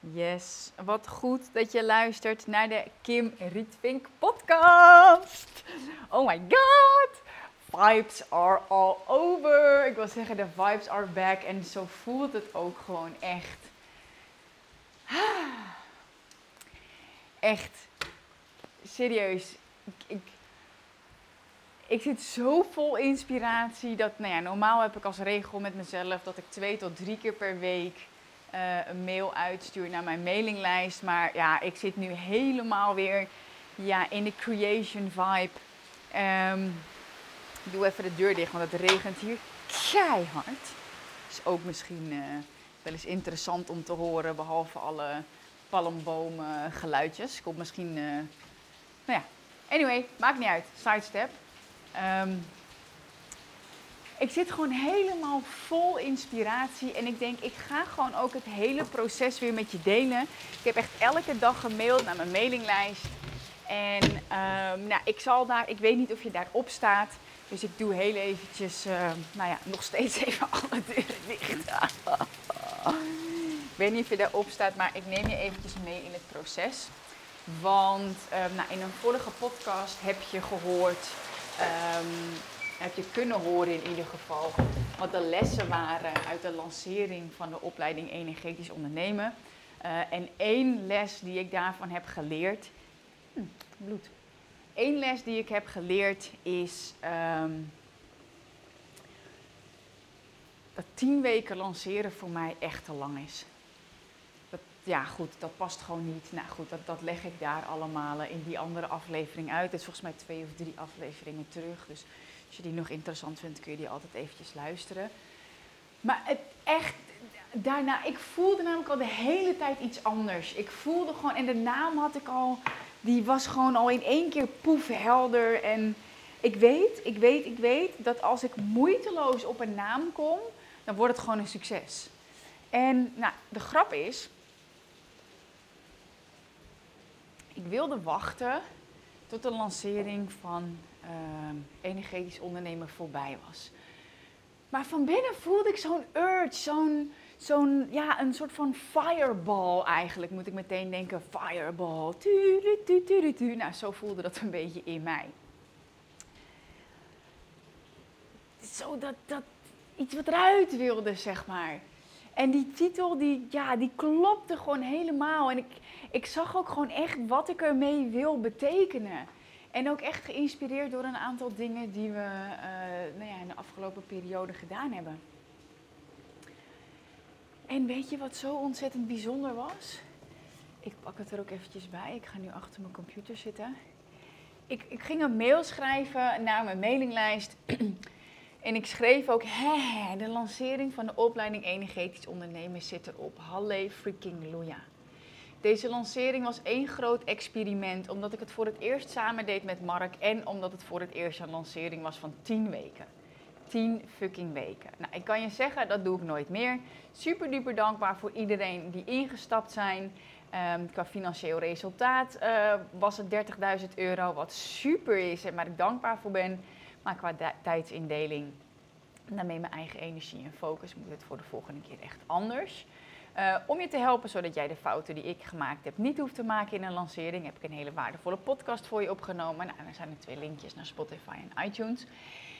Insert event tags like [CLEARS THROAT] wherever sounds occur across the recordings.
Yes, wat goed dat je luistert naar de Kim Rietvink podcast. Oh my god, vibes are all over. Ik wil zeggen, de vibes are back en zo voelt het ook gewoon echt. Echt, serieus. Ik, ik, ik zit zo vol inspiratie dat, nou ja, normaal heb ik als regel met mezelf dat ik twee tot drie keer per week uh, een mail uitstuur naar mijn mailinglijst. Maar ja, ik zit nu helemaal weer ja, in de creation vibe. Um, ik doe even de deur dicht, want het regent hier keihard. Is ook misschien uh, wel eens interessant om te horen, behalve alle palmbomen geluidjes. Komt misschien, uh, nou ja, anyway, maakt niet uit. Sidestep. Um, ik zit gewoon helemaal vol inspiratie. En ik denk, ik ga gewoon ook het hele proces weer met je delen. Ik heb echt elke dag gemaild naar mijn mailinglijst. En um, nou, ik zal daar, ik weet niet of je daarop staat. Dus ik doe heel eventjes, uh, nou ja, nog steeds [LAUGHS] even alle deuren dicht. ik weet niet of je daarop staat, maar ik neem je eventjes mee in het proces. Want um, nou, in een vorige podcast heb je gehoord heb je kunnen horen in ieder geval wat de lessen waren uit de lancering van de opleiding Energetisch Ondernemen. Uh, en één les die ik daarvan heb geleerd, hm, bloed. Eén les die ik heb geleerd is um, dat tien weken lanceren voor mij echt te lang is. Dat, ja, goed, dat past gewoon niet. Nou goed, dat, dat leg ik daar allemaal in die andere aflevering uit. Het is volgens mij twee of drie afleveringen terug. Dus als je die nog interessant vindt, kun je die altijd eventjes luisteren. Maar het echt, daarna, ik voelde namelijk al de hele tijd iets anders. Ik voelde gewoon, en de naam had ik al, die was gewoon al in één keer poef helder. En ik weet, ik weet, ik weet dat als ik moeiteloos op een naam kom, dan wordt het gewoon een succes. En nou, de grap is, ik wilde wachten tot de lancering van energetisch ondernemen voorbij was. Maar van binnen voelde ik zo'n urge, zo'n, zo'n, ja, een soort van fireball eigenlijk, moet ik meteen denken, fireball. Tu, Nou, zo voelde dat een beetje in mij. Zo dat, dat iets wat eruit wilde, zeg maar. En die titel, die, ja, die klopte gewoon helemaal. En ik, ik zag ook gewoon echt wat ik ermee wil betekenen. En ook echt geïnspireerd door een aantal dingen die we uh, nou ja, in de afgelopen periode gedaan hebben. En weet je wat zo ontzettend bijzonder was? Ik pak het er ook eventjes bij. Ik ga nu achter mijn computer zitten. Ik, ik ging een mail schrijven naar mijn mailinglijst. [CLEARS THROAT] en ik schreef ook, hè, de lancering van de opleiding Energetisch Ondernemen zit erop. Halle freaking loja. Deze lancering was één groot experiment, omdat ik het voor het eerst samen deed met Mark en omdat het voor het eerst een lancering was van 10 weken. 10 fucking weken. Nou, ik kan je zeggen, dat doe ik nooit meer. Super duper dankbaar voor iedereen die ingestapt zijn. Um, qua financieel resultaat uh, was het 30.000 euro, wat super is en waar ik dankbaar voor ben. Maar qua tijdsindeling, daarmee mijn eigen energie en focus, moet het voor de volgende keer echt anders. Uh, om je te helpen zodat jij de fouten die ik gemaakt heb niet hoeft te maken in een lancering, heb ik een hele waardevolle podcast voor je opgenomen. Nou, er zijn er twee linkjes naar Spotify en iTunes.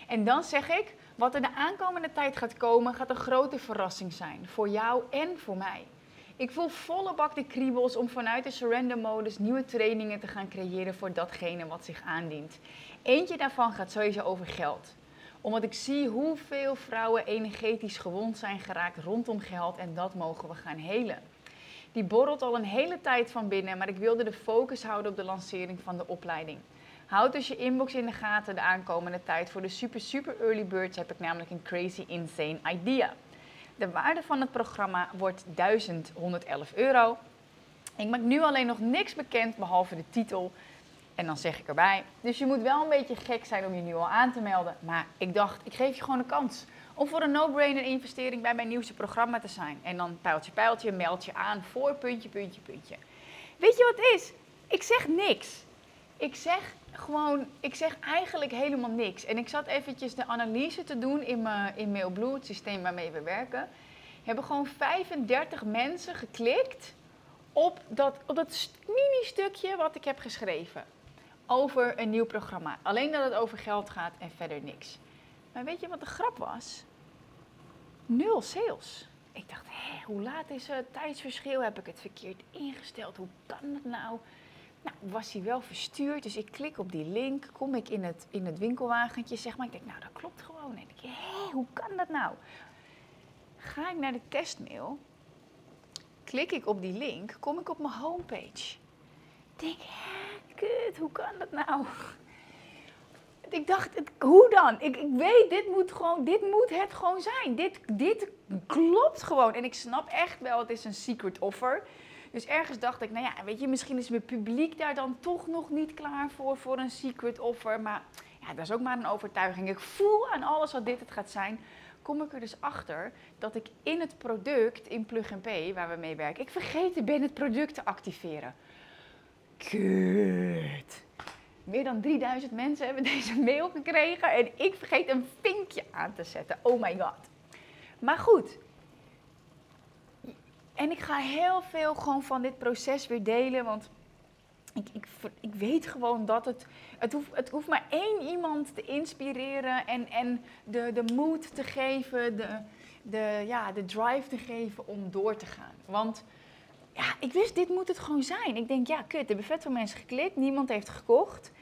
En dan zeg ik, wat er de aankomende tijd gaat komen, gaat een grote verrassing zijn. Voor jou en voor mij. Ik voel volle bak de kriebels om vanuit de surrender-modus nieuwe trainingen te gaan creëren voor datgene wat zich aandient. Eentje daarvan gaat sowieso over geld omdat ik zie hoeveel vrouwen energetisch gewond zijn geraakt rondom geld en dat mogen we gaan helen. Die borrelt al een hele tijd van binnen, maar ik wilde de focus houden op de lancering van de opleiding. Houd dus je inbox in de gaten de aankomende tijd. Voor de super super early birds heb ik namelijk een crazy insane idea. De waarde van het programma wordt 1111 euro. Ik maak nu alleen nog niks bekend behalve de titel en dan zeg ik erbij. Dus je moet wel een beetje gek zijn om je nu al aan te melden. Maar ik dacht, ik geef je gewoon een kans om voor een no-brainer investering bij mijn nieuwste programma te zijn. En dan pijltje, pijltje, meld je aan voor puntje, puntje, puntje. Weet je wat het is? Ik zeg niks. Ik zeg gewoon, ik zeg eigenlijk helemaal niks. En ik zat eventjes de analyse te doen in, mijn, in MailBlue, het systeem waarmee we werken. Hebben gewoon 35 mensen geklikt op dat, op dat mini-stukje wat ik heb geschreven. Over een nieuw programma. Alleen dat het over geld gaat en verder niks. Maar weet je wat de grap was? Nul sales. Ik dacht, hé, hoe laat is het? Tijdsverschil, heb ik het verkeerd ingesteld? Hoe kan dat nou? Nou, was hij wel verstuurd, dus ik klik op die link, kom ik in het, in het winkelwagentje, zeg maar. Ik denk, nou, dat klopt gewoon. En ik denk, hé, hoe kan dat nou? Ga ik naar de testmail, klik ik op die link, kom ik op mijn homepage. Ik denk, hé, kut, hoe kan dat nou? Ik dacht, hoe dan? Ik, ik weet, dit moet, gewoon, dit moet het gewoon zijn. Dit, dit klopt gewoon. En ik snap echt wel, het is een secret offer. Dus ergens dacht ik, nou ja, weet je, misschien is mijn publiek daar dan toch nog niet klaar voor, voor een secret offer. Maar ja, dat is ook maar een overtuiging. Ik voel aan alles wat dit het gaat zijn, kom ik er dus achter dat ik in het product, in Plug P, waar we mee werken, ik vergeten ben het product te activeren. Kut. Meer dan 3000 mensen hebben deze mail gekregen en ik vergeet een vinkje aan te zetten. Oh my god. Maar goed. En ik ga heel veel gewoon van dit proces weer delen, want ik, ik, ik weet gewoon dat het, het hoeft, het hoeft maar één iemand te inspireren en, en de, de moed te geven, de, de, ja, de drive te geven om door te gaan. Want ja, ik wist, dit moet het gewoon zijn. Ik denk, ja, kut, er hebben veel mensen geklikt, niemand heeft gekocht.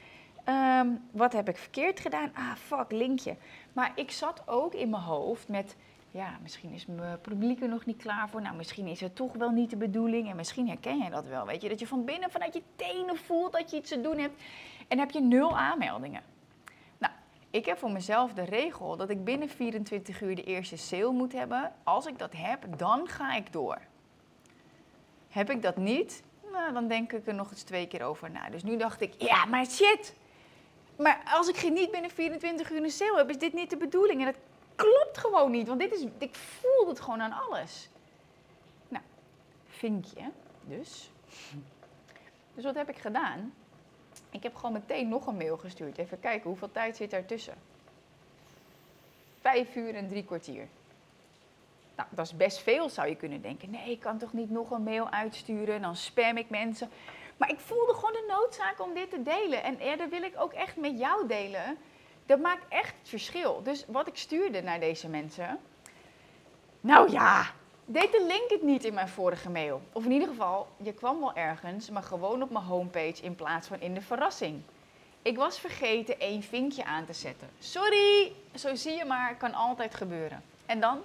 Ehm, wat heb ik verkeerd gedaan? Ah, fuck, linkje. Maar ik zat ook in mijn hoofd met, ja, misschien is mijn publiek er nog niet klaar voor. Nou, misschien is het toch wel niet de bedoeling. En misschien herken je dat wel, weet je. Dat je van binnen, vanuit je tenen voelt dat je iets te doen hebt. En heb je nul aanmeldingen. Nou, ik heb voor mezelf de regel dat ik binnen 24 uur de eerste sale moet hebben. Als ik dat heb, dan ga ik door. Heb ik dat niet, nou, dan denk ik er nog eens twee keer over na. Dus nu dacht ik, ja, maar shit. Maar als ik niet binnen 24 uur een sale heb, is dit niet de bedoeling. En dat klopt gewoon niet, want dit is, ik voel het gewoon aan alles. Nou, vinkje dus. Dus wat heb ik gedaan? Ik heb gewoon meteen nog een mail gestuurd. Even kijken, hoeveel tijd zit daartussen? Vijf uur en drie kwartier. Nou, dat is best veel, zou je kunnen denken. Nee, ik kan toch niet nog een mail uitsturen, dan spam ik mensen. Maar ik voelde gewoon de noodzaak om dit te delen. En eerder wil ik ook echt met jou delen. Dat maakt echt het verschil. Dus wat ik stuurde naar deze mensen. Nou ja, deed de link het niet in mijn vorige mail. Of in ieder geval, je kwam wel ergens, maar gewoon op mijn homepage in plaats van in de verrassing. Ik was vergeten één vinkje aan te zetten. Sorry, zo zie je maar, kan altijd gebeuren. En dan?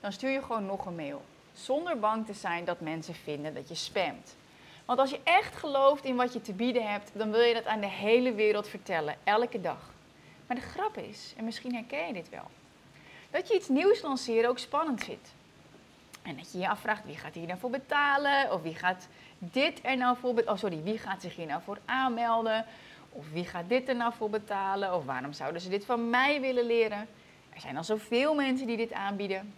Dan stuur je gewoon nog een mail. Zonder bang te zijn dat mensen vinden dat je spamt. Want als je echt gelooft in wat je te bieden hebt, dan wil je dat aan de hele wereld vertellen, elke dag. Maar de grap is, en misschien herken je dit wel, dat je iets nieuws lanceren ook spannend vindt. En dat je je afvraagt, wie gaat hier nou voor betalen? Of wie gaat dit er nou voor betalen? Oh, sorry, wie gaat zich hier nou voor aanmelden? Of wie gaat dit er nou voor betalen? Of waarom zouden ze dit van mij willen leren? Er zijn al zoveel mensen die dit aanbieden.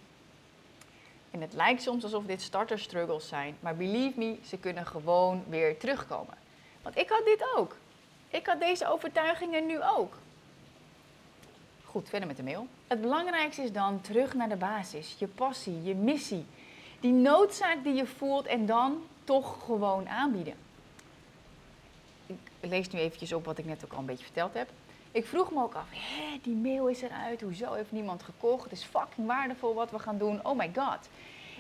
Het lijkt soms alsof dit starter struggles zijn, maar believe me, ze kunnen gewoon weer terugkomen. Want ik had dit ook. Ik had deze overtuigingen nu ook. Goed, verder met de mail. Het belangrijkste is dan terug naar de basis, je passie, je missie. Die noodzaak die je voelt en dan toch gewoon aanbieden. Ik lees nu eventjes op wat ik net ook al een beetje verteld heb. Ik vroeg me ook af, hé, die mail is eruit, hoezo heeft niemand gekocht? Het is fucking waardevol wat we gaan doen, oh my god.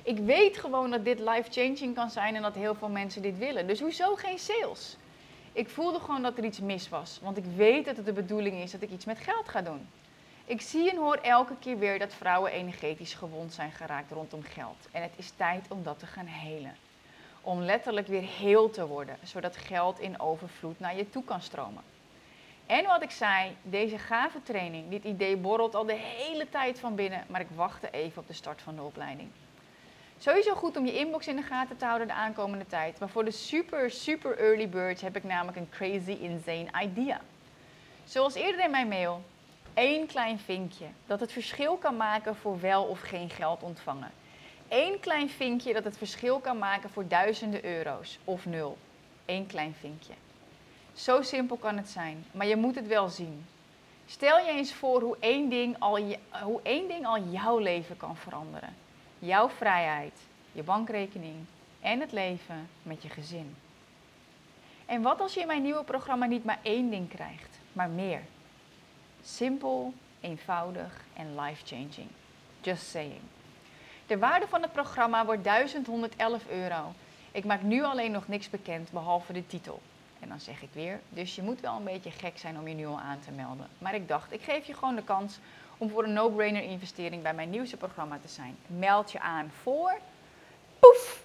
Ik weet gewoon dat dit life-changing kan zijn en dat heel veel mensen dit willen. Dus hoezo geen sales? Ik voelde gewoon dat er iets mis was, want ik weet dat het de bedoeling is dat ik iets met geld ga doen. Ik zie en hoor elke keer weer dat vrouwen energetisch gewond zijn geraakt rondom geld. En het is tijd om dat te gaan helen. Om letterlijk weer heel te worden, zodat geld in overvloed naar je toe kan stromen. En wat ik zei, deze gave training, dit idee borrelt al de hele tijd van binnen, maar ik wachtte even op de start van de opleiding. Sowieso goed om je inbox in de gaten te houden de aankomende tijd. Maar voor de super, super early birds heb ik namelijk een crazy, insane idea. Zoals eerder in mijn mail, één klein vinkje dat het verschil kan maken voor wel of geen geld ontvangen. Eén klein vinkje dat het verschil kan maken voor duizenden euro's of nul. Eén klein vinkje. Zo simpel kan het zijn, maar je moet het wel zien. Stel je eens voor hoe één ding al, hoe één ding al jouw leven kan veranderen. Jouw vrijheid, je bankrekening, en het leven met je gezin. En wat als je in mijn nieuwe programma niet maar één ding krijgt, maar meer? Simpel, eenvoudig en life-changing. Just saying. De waarde van het programma wordt 1111 euro. Ik maak nu alleen nog niks bekend behalve de titel. En dan zeg ik weer, dus je moet wel een beetje gek zijn om je nu al aan te melden. Maar ik dacht, ik geef je gewoon de kans om voor een no-brainer investering bij mijn nieuwste programma te zijn. Meld je aan voor, poef,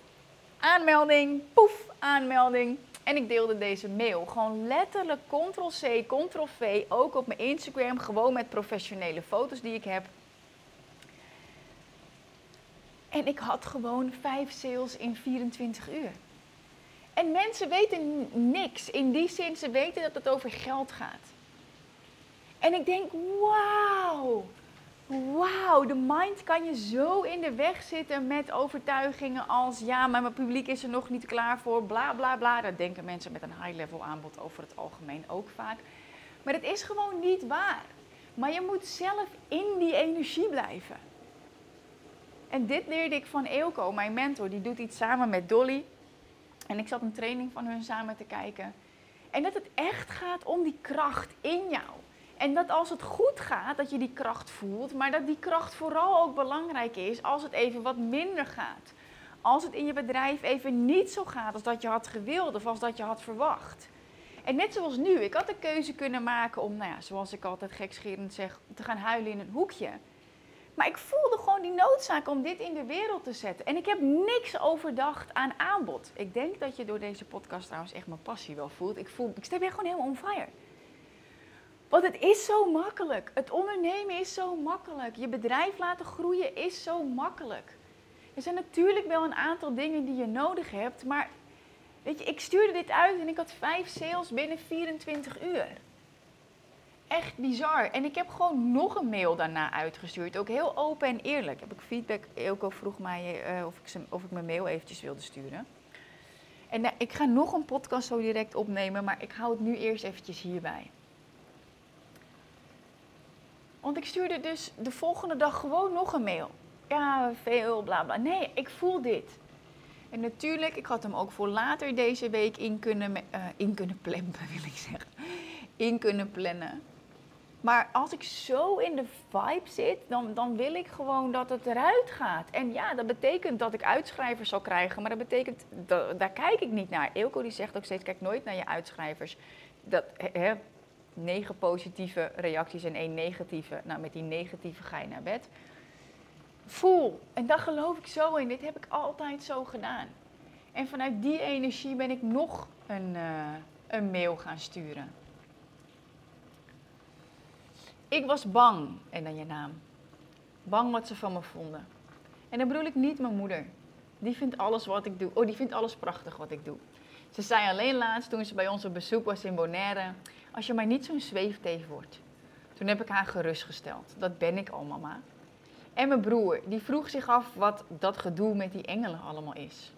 aanmelding, poef, aanmelding. En ik deelde deze mail gewoon letterlijk ctrl-c, ctrl-v, ook op mijn Instagram, gewoon met professionele foto's die ik heb. En ik had gewoon vijf sales in 24 uur. En mensen weten niks. In die zin, ze weten dat het over geld gaat. En ik denk, wauw. Wauw, de mind kan je zo in de weg zitten met overtuigingen als ja, maar mijn publiek is er nog niet klaar voor, bla bla bla. Dat denken mensen met een high-level aanbod over het algemeen ook vaak. Maar het is gewoon niet waar. Maar je moet zelf in die energie blijven. En dit leerde ik van Eelco, mijn mentor. Die doet iets samen met Dolly. En ik zat een training van hun samen te kijken. En dat het echt gaat om die kracht in jou. En dat als het goed gaat, dat je die kracht voelt, maar dat die kracht vooral ook belangrijk is als het even wat minder gaat. Als het in je bedrijf even niet zo gaat als dat je had gewild of als dat je had verwacht. En net zoals nu, ik had de keuze kunnen maken om, nou ja, zoals ik altijd gekscherend zeg, te gaan huilen in een hoekje. Maar ik voelde gewoon die noodzaak om dit in de wereld te zetten. En ik heb niks overdacht aan aanbod. Ik denk dat je door deze podcast trouwens echt mijn passie wel voelt. Ik, voel, ik weer gewoon helemaal on fire. Want het is zo makkelijk. Het ondernemen is zo makkelijk. Je bedrijf laten groeien is zo makkelijk. Er zijn natuurlijk wel een aantal dingen die je nodig hebt. Maar weet je, ik stuurde dit uit en ik had vijf sales binnen 24 uur echt bizar. En ik heb gewoon nog een mail daarna uitgestuurd. Ook heel open en eerlijk. Heb ik feedback. Elko vroeg mij uh, of, ik of ik mijn mail eventjes wilde sturen. En uh, ik ga nog een podcast zo direct opnemen, maar ik hou het nu eerst eventjes hierbij. Want ik stuurde dus de volgende dag gewoon nog een mail. Ja, veel, bla bla. Nee, ik voel dit. En natuurlijk, ik had hem ook voor later deze week in kunnen, uh, in kunnen [LAUGHS] plempen, wil ik zeggen. In kunnen plannen. Maar als ik zo in de vibe zit, dan, dan wil ik gewoon dat het eruit gaat. En ja, dat betekent dat ik uitschrijvers zal krijgen, maar dat betekent, dat, daar kijk ik niet naar. Eelco die zegt ook steeds, kijk nooit naar je uitschrijvers. Dat, hè, negen positieve reacties en één negatieve. Nou, met die negatieve ga je naar bed. Voel, en daar geloof ik zo in. Dit heb ik altijd zo gedaan. En vanuit die energie ben ik nog een, uh, een mail gaan sturen. Ik was bang, en dan je naam. Bang wat ze van me vonden. En dan bedoel ik niet mijn moeder. Die vindt alles wat ik doe. Oh, die vindt alles prachtig wat ik doe. Ze zei alleen laatst toen ze bij ons op bezoek was in Bonaire: Als je maar niet zo'n zweefteef wordt. Toen heb ik haar gerustgesteld. Dat ben ik al, mama. En mijn broer, die vroeg zich af wat dat gedoe met die engelen allemaal is.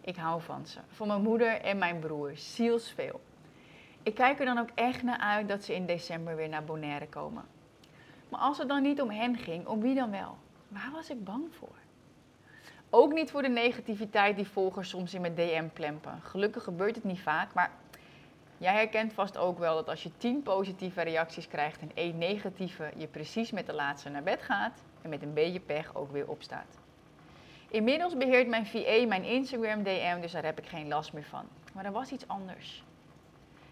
Ik hou van ze. Van mijn moeder en mijn broer. Zielsveel ik kijk er dan ook echt naar uit dat ze in december weer naar Bonaire komen. Maar als het dan niet om hen ging, om wie dan wel? Waar was ik bang voor? Ook niet voor de negativiteit die volgers soms in mijn DM plempen. Gelukkig gebeurt het niet vaak, maar jij herkent vast ook wel dat als je 10 positieve reacties krijgt en één negatieve, je precies met de laatste naar bed gaat en met een beetje pech ook weer opstaat. Inmiddels beheert mijn VA mijn Instagram DM, dus daar heb ik geen last meer van. Maar er was iets anders.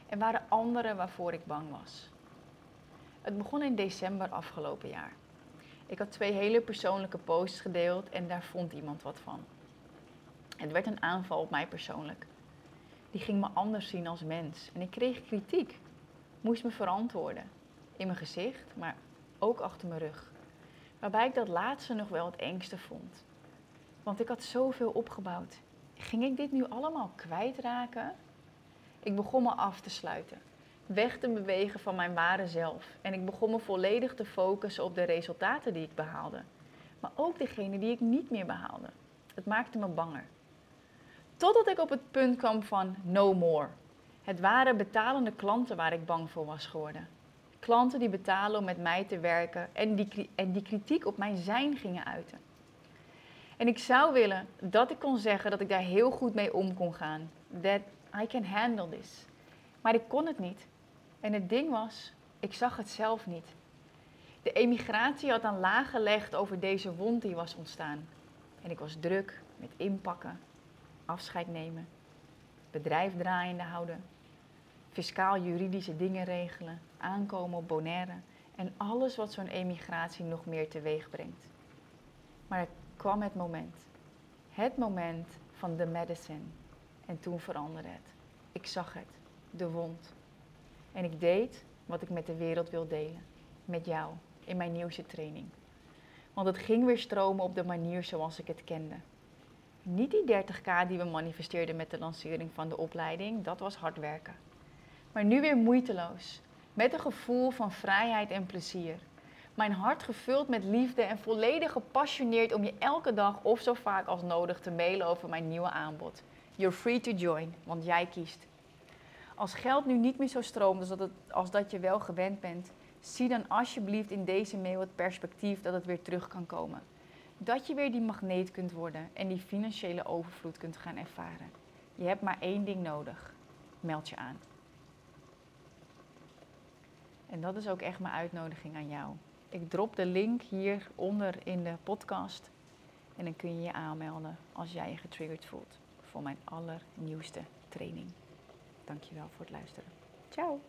Er waren anderen waarvoor ik bang was. Het begon in december afgelopen jaar. Ik had twee hele persoonlijke posts gedeeld en daar vond iemand wat van. Het werd een aanval op mij persoonlijk. Die ging me anders zien als mens en ik kreeg kritiek. Moest me verantwoorden. In mijn gezicht, maar ook achter mijn rug. Waarbij ik dat laatste nog wel het engste vond. Want ik had zoveel opgebouwd. Ging ik dit nu allemaal kwijtraken? Ik begon me af te sluiten, weg te bewegen van mijn ware zelf. En ik begon me volledig te focussen op de resultaten die ik behaalde. Maar ook degene die ik niet meer behaalde. Het maakte me banger. Totdat ik op het punt kwam van no more. Het waren betalende klanten waar ik bang voor was geworden. Klanten die betalen om met mij te werken en die, en die kritiek op mijn zijn gingen uiten. En ik zou willen dat ik kon zeggen dat ik daar heel goed mee om kon gaan. That I can handle this. Maar ik kon het niet. En het ding was, ik zag het zelf niet. De emigratie had een laag gelegd over deze wond die was ontstaan. En ik was druk met inpakken, afscheid nemen, bedrijf draaiende houden, fiscaal-juridische dingen regelen, aankomen op Bonaire en alles wat zo'n emigratie nog meer teweeg brengt. Maar er kwam het moment. Het moment van de medicine. En toen veranderde het. Ik zag het, de wond. En ik deed wat ik met de wereld wil delen. Met jou, in mijn nieuwste training. Want het ging weer stromen op de manier zoals ik het kende. Niet die 30k die we manifesteerden met de lancering van de opleiding, dat was hard werken. Maar nu weer moeiteloos, met een gevoel van vrijheid en plezier. Mijn hart gevuld met liefde en volledig gepassioneerd om je elke dag of zo vaak als nodig te mailen over mijn nieuwe aanbod. You're free to join, want jij kiest. Als geld nu niet meer zo stroomt als dat, het, als dat je wel gewend bent, zie dan alsjeblieft in deze mail het perspectief dat het weer terug kan komen. Dat je weer die magneet kunt worden en die financiële overvloed kunt gaan ervaren. Je hebt maar één ding nodig. Meld je aan. En dat is ook echt mijn uitnodiging aan jou. Ik drop de link hieronder in de podcast. En dan kun je je aanmelden als jij je getriggerd voelt voor mijn allernieuwste training. Dankjewel voor het luisteren. Ciao!